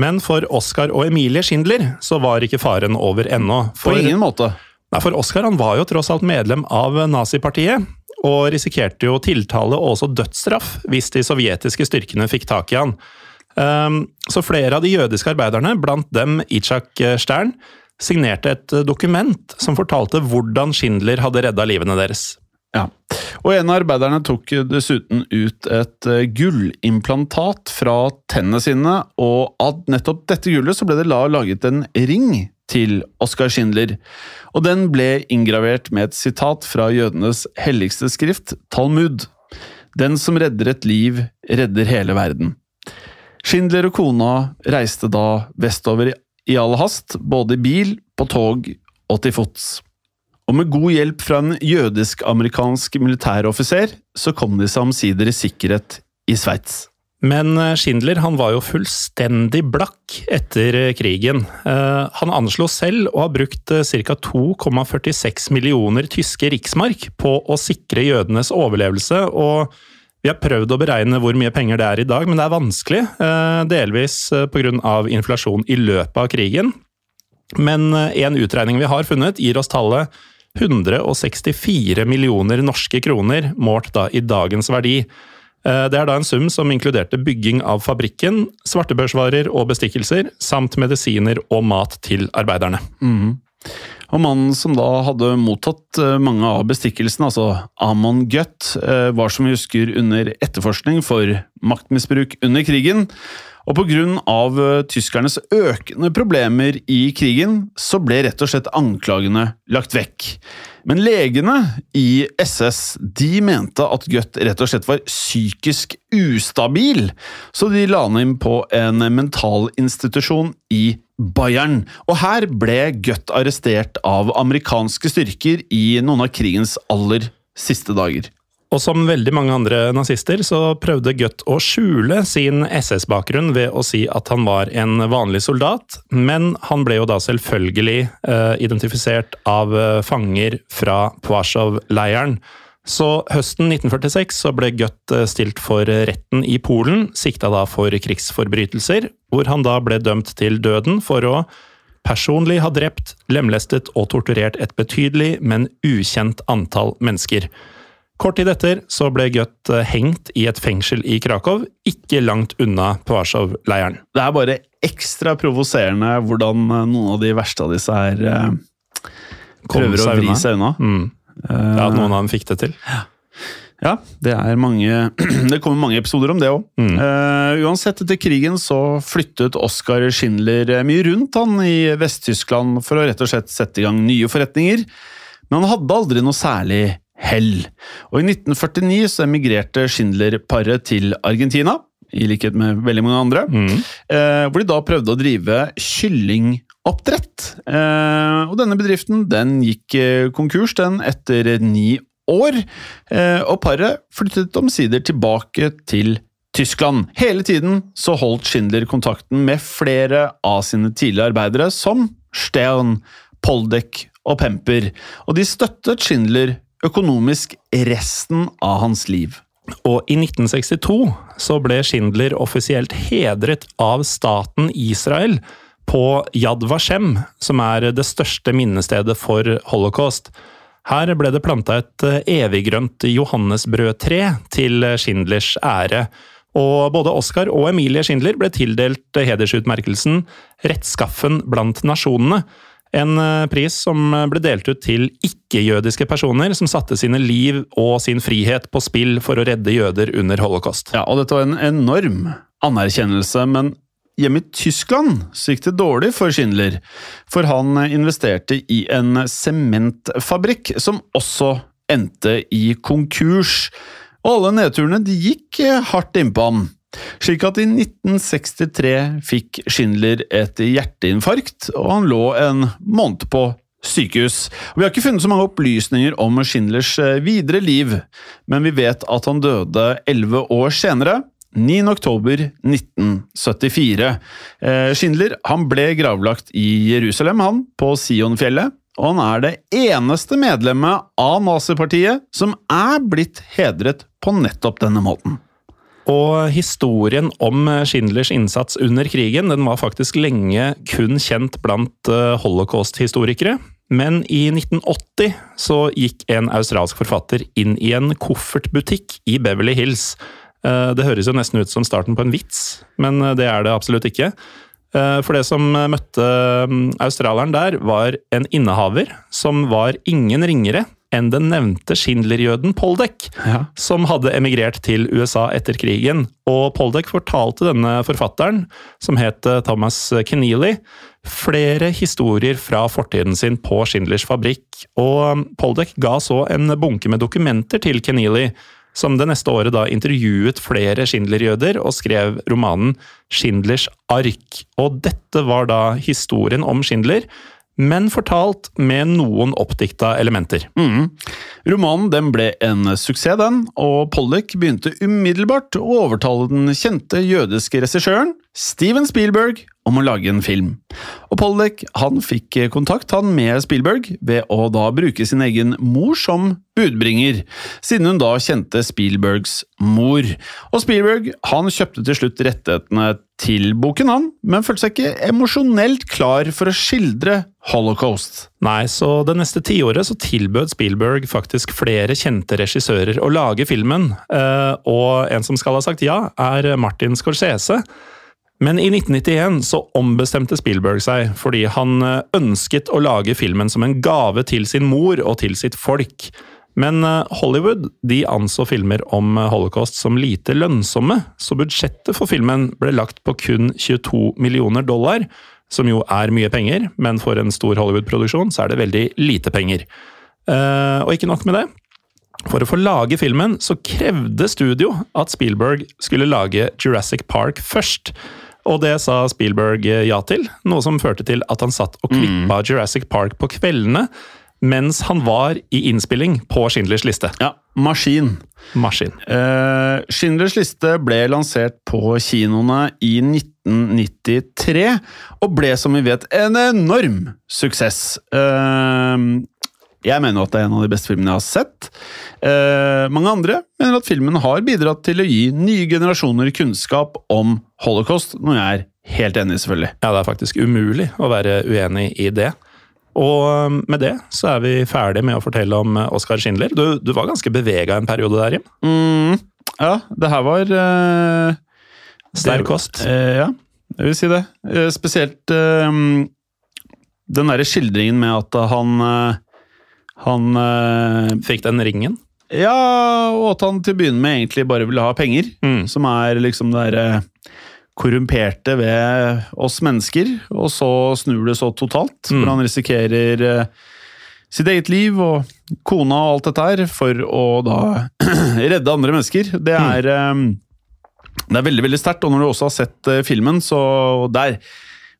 Men for Oskar og Emilie Schindler så var ikke faren over ennå. På ingen måte. nei, for Oskar han var jo tross alt medlem av nazipartiet, og risikerte jo tiltale og også dødsstraff hvis de sovjetiske styrkene fikk tak i han. Um, Så flere av de jødiske arbeiderne, blant dem Itzhak Stern, signerte et dokument som fortalte hvordan Schindler hadde redda livene deres. Ja. Og en av arbeiderne tok dessuten ut et eh, gullimplantat fra tennene sine, og av nettopp dette gullet så ble det laget en ring til Oskar Schindler, og den ble inngravert med et sitat fra jødenes helligste skrift, Talmud. Den som redder et liv, redder hele verden. Schindler og kona reiste da vestover i all hast, både i bil, på tog og til fots. Og med god hjelp fra en jødisk-amerikansk militæroffiser, så kom de seg omsider i sikkerhet i Sveits. Men eh, Schindler han var jo fullstendig blakk etter eh, krigen. Eh, Han anslo selv å ha brukt ca. 2,46 millioner tyske riksmark på å sikre jødenes overlevelse, og vi har prøvd å beregne hvor mye penger det er i dag, men det er vanskelig. Delvis pga. inflasjon i løpet av krigen. Men en utregning vi har funnet, gir oss tallet 164 millioner norske kroner, målt da i dagens verdi. Eh, Det er da en sum som inkluderte bygging av fabrikken, svartebørsvarer og bestikkelser, samt medisiner og mat til arbeiderne. Og mannen som da hadde mottatt eh, mange av bestikkelsene, altså Amon Gutt, eh, var som vi husker under etterforskning for maktmisbruk under krigen. Og av eh, tyskernes økende problemer i krigen, så ble rett og slett anklagene lagt vekk. Men legene i SS de mente at Gutt rett og slett var psykisk ustabil, så de la han inn på en mentalinstitusjon i Bayern. Og her ble Gutt arrestert av amerikanske styrker i noen av krigens aller siste dager. Og som veldig mange andre nazister, så prøvde Gutt å skjule sin SS-bakgrunn ved å si at han var en vanlig soldat, men han ble jo da selvfølgelig uh, identifisert av eh, fanger fra Pwaszow-leiren. Så høsten 1946 så ble Gutt eh, stilt for retten i Polen, sikta da for krigsforbrytelser, hvor han da ble dømt til døden for å personlig ha drept, lemlestet og torturert et betydelig, men ukjent antall mennesker. Kort tid etter så ble Gutt eh, hengt i et fengsel i Krakow, ikke langt unna Pwaszow-leiren. Det er bare ekstra provoserende hvordan eh, noen av de verste av disse her eh, prøver å vri seg unna. Mm. Ja, at noen av dem fikk det til. Ja, det er mange *clears throat* Det kommer mange episoder om det òg. Mm. uansett, etter krigen så flyttet Oskar Schindler eh, mye rundt han i Vest-Tyskland for å rett og slett sette i gang nye forretninger, men han hadde aldri noe særlig hell. Og i 1949 så emigrerte Schindler-paret til Argentina, i likhet med veldig mange andre, Mm. uh, hvor de da prøvde å drive kyllingoppdrett. Eh, og denne bedriften den gikk eh, konkurs den etter ni år, eh, og paret flyttet omsider tilbake til Tyskland. Hele tiden så holdt Schindler kontakten med flere av sine tidligere arbeidere, som Stern, Poldek og Pemper, og de støttet Schindler økonomisk resten av hans liv. Og i 1962 så ble Schindler offisielt hedret av staten Israel på Yad Vashem, som er det største minnestedet for holocaust. Her ble det planta et eh, eviggrønt johannesbrødtre til Schindlers ære. Og både Oscar og Emilie Schindler ble tildelt hedersutmerkelsen Rettskaffen blant nasjonene. En eh, pris som ble delt ut til ikke-jødiske personer som satte sine liv og sin frihet på spill for å redde jøder under holocaust. Ja, og dette var en enorm anerkjennelse, men hjemme i Tyskland så gikk det dårlig for Schindler, for han investerte i en sementfabrikk som også endte i konkurs. Og alle nedturene de gikk eh, hardt innpå ham. Slik at i 1963 fikk Schindler et hjerteinfarkt, og han lå en måned på sykehus. Vi har ikke funnet så mange opplysninger om Schindlers eh, videre liv, men vi vet at han døde elleve år senere. 9. oktober 1974. Eh, Schindler han ble gravlagt i Jerusalem, han, på Sionfjellet. Og han er det eneste medlemmet av nazipartiet som er blitt hedret på nettopp denne måten. Og historien om Schindlers innsats under krigen den var faktisk lenge kun kjent blant eh, holocaust-historikere. Men i 1980 så gikk en australsk forfatter inn i en koffertbutikk i Beverly Hills. Eh, Det høres jo nesten ut som starten på en vits, men eh, det er det absolutt ikke. Eh, For det som møtte mm, australieren der, var en innehaver som var ingen ringere enn den nevnte Schindlerjøden Poldek, Ja. som hadde emigrert til USA etter krigen. Og Poldek fortalte denne forfatteren, som het Thomas Keneally, flere historier fra fortiden sin på Schindlers fabrikk. Og um, Poldek ga så en bunke med dokumenter til Keneally, som det neste året da intervjuet flere Schindler-jøder og skrev romanen Schindlers ark. Og dette var da historien om Schindler, men fortalt med noen oppdikta elementer. Mm. Romanen den ble en suksess, den, og Pollock begynte umiddelbart å overtale den kjente jødiske regissøren Steven Spielberg om å lage en film. Og Pollek han fikk kontakt han med Spielberg ved å da bruke sin egen mor som budbringer, siden hun da kjente Spielbergs mor. Og Spielberg han kjøpte til slutt rettighetene til boken, han, men følte seg ikke emosjonelt klar for å skildre holocaust. Nei, så det neste tiåret så tilbød Spielberg faktisk flere kjente regissører å lage filmen, eh, og en som skal ha sagt ja, er Martin Scorsese. Men i 1991 så ombestemte Spielberg seg, fordi han eh, ønsket å lage filmen som en gave til sin mor og til sitt folk. Men eh, Hollywood de anså filmer om eh, holocaust som lite lønnsomme, så budsjettet for filmen ble lagt på kun 22 millioner dollar, som jo er mye penger, men for en stor Hollywood-produksjon så er det veldig lite penger. Og ikke nok med det. For å få lage filmen så krevde studio at Spielberg skulle lage Jurassic Park først. Og det sa Spielberg eh, ja til, noe som førte til at han satt og klippa Jurassic Park på kveldene mens han var i innspilling på Schindlers liste. Ja, maskin. Maskin. Eh, Schindlers liste ble lansert på kinoene i 1993, og ble som vi vet en enorm suksess. Eh, jeg mener at det er en av de beste filmene jeg har sett. Eh, mange andre mener at filmen har bidratt til å gi nye generasjoner kunnskap om holocaust, noe jeg er helt enig i, selvfølgelig. Ja, det er faktisk umulig å være uenig i det. Og um, med det så er vi ferdig med å fortelle om uh, Oskar Schindler. Du, du var ganske bevega en periode der, Jim. Mm, ja, det her var eh, Sterk kost. Eh, ja, jeg vil si det. Eh, spesielt eh, den derre skildringen med at han eh, Han eh, Fikk den ringen. Ja, og at han til å begynne med egentlig bare ville ha penger. Mm. Som er liksom det derre korrumperte ved oss mennesker, og så snur det så totalt. Mm. Hvor han risikerer eh, sitt eget liv og kona og alt dette her for å da *clears throat* redde andre mennesker. Det er, eh, det er veldig veldig sterkt. Og når du også har sett eh, filmen, så der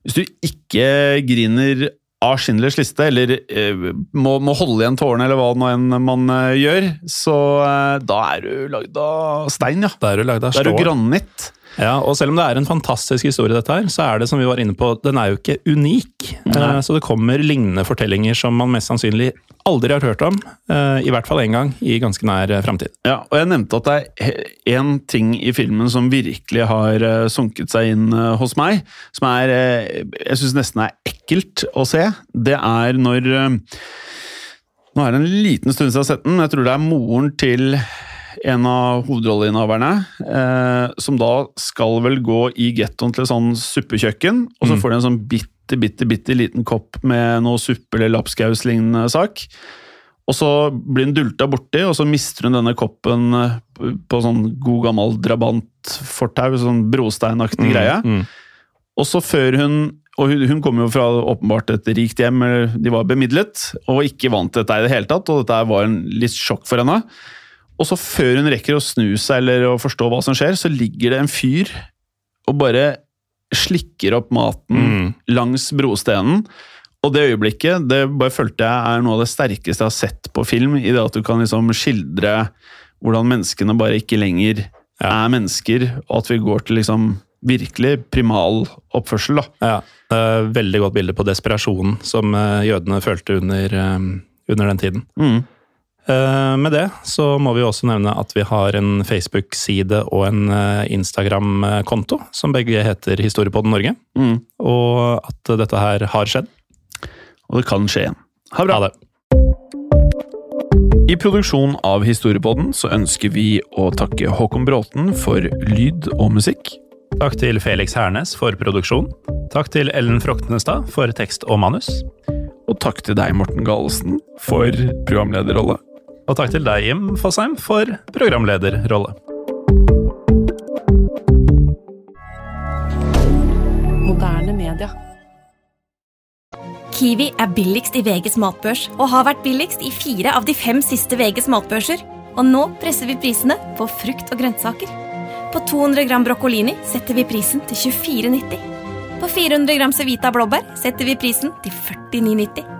Hvis du ikke griner av Schindlers liste, eller eh, må, må holde igjen tårene, eller hva nå enn man eh, gjør, så eh, da er du lagd av stein, ja. Da er du lagd av Da er du granitt. Ja, og selv om det er en fantastisk historie, dette her, så er det som vi var inne på, den er jo ikke unik. Nei. Eh, Så det kommer lignende fortellinger som man mest sannsynlig aldri har hørt om. eh, I hvert fall én gang i ganske nær eh, framtid. Ja, og jeg nevnte at det er én ting i filmen som virkelig har sunket seg inn hos meg, som er Jeg syns nesten er ekkelt å se. Det er når Nå er det en liten stund siden jeg har sett den. Jeg tror det er moren til en av hovedrolleinnehaverne, eh, som da skal vel gå i gettoen til et sånn suppekjøkken, og så Mm. får de en sånn bitte, bitte, bitte liten kopp med noe suppe eller lapskauslignende sak. Og så blir hun dulta borti, og så mister hun denne koppen eh, på sånn god gammel drabantfortau, sånn brosteinaktig greie. Mm. Og så før hun Og hun, hun kommer jo fra åpenbart et rikt hjem, de var bemidlet, og ikke vant til dette i det hele tatt, og dette var en litt sjokk for henne. Og så før hun rekker å snu seg eller å forstå hva som skjer, så ligger det en fyr og bare slikker opp maten Mm. langs brostenen. Og det øyeblikket det bare følte jeg er noe av det sterkeste jeg har sett på film. I det at du kan liksom skildre hvordan menneskene bare ikke lenger Ja. er mennesker, og at vi går til liksom virkelig primal oppførsel. da. Ja, veldig godt bilde på desperasjonen som eh, jødene følte under, eh, under den tiden. Mm. Eh, Med det så må vi også nevne at vi har en Facebook-side og en eh, Instagram-konto, som begge heter Historiepodden Norge. Mm. Og at dette her har skjedd. Og det kan skje igjen. Ha bra. Ha det. I produksjonen av Historiepodden så ønsker vi å takke Håkon Bråten for lyd og musikk. Takk til Felix Hernes for produksjon. Takk til Ellen Froktenestad for tekst og manus. Og takk til deg, Morten Galesen, for programlederrolle. Og takk til deg, Jim Fosheim, for programlederrolle. Moderne media. Kiwi er billigst i VGs matbørs og har vært billigst i fire av de fem siste VGs matbørser. Og nå presser vi prisene på frukt og grønnsaker. På 200 gram broccolini setter vi prisen til 24,90. På 400 gram Cevita blåbær setter vi prisen til 49,90.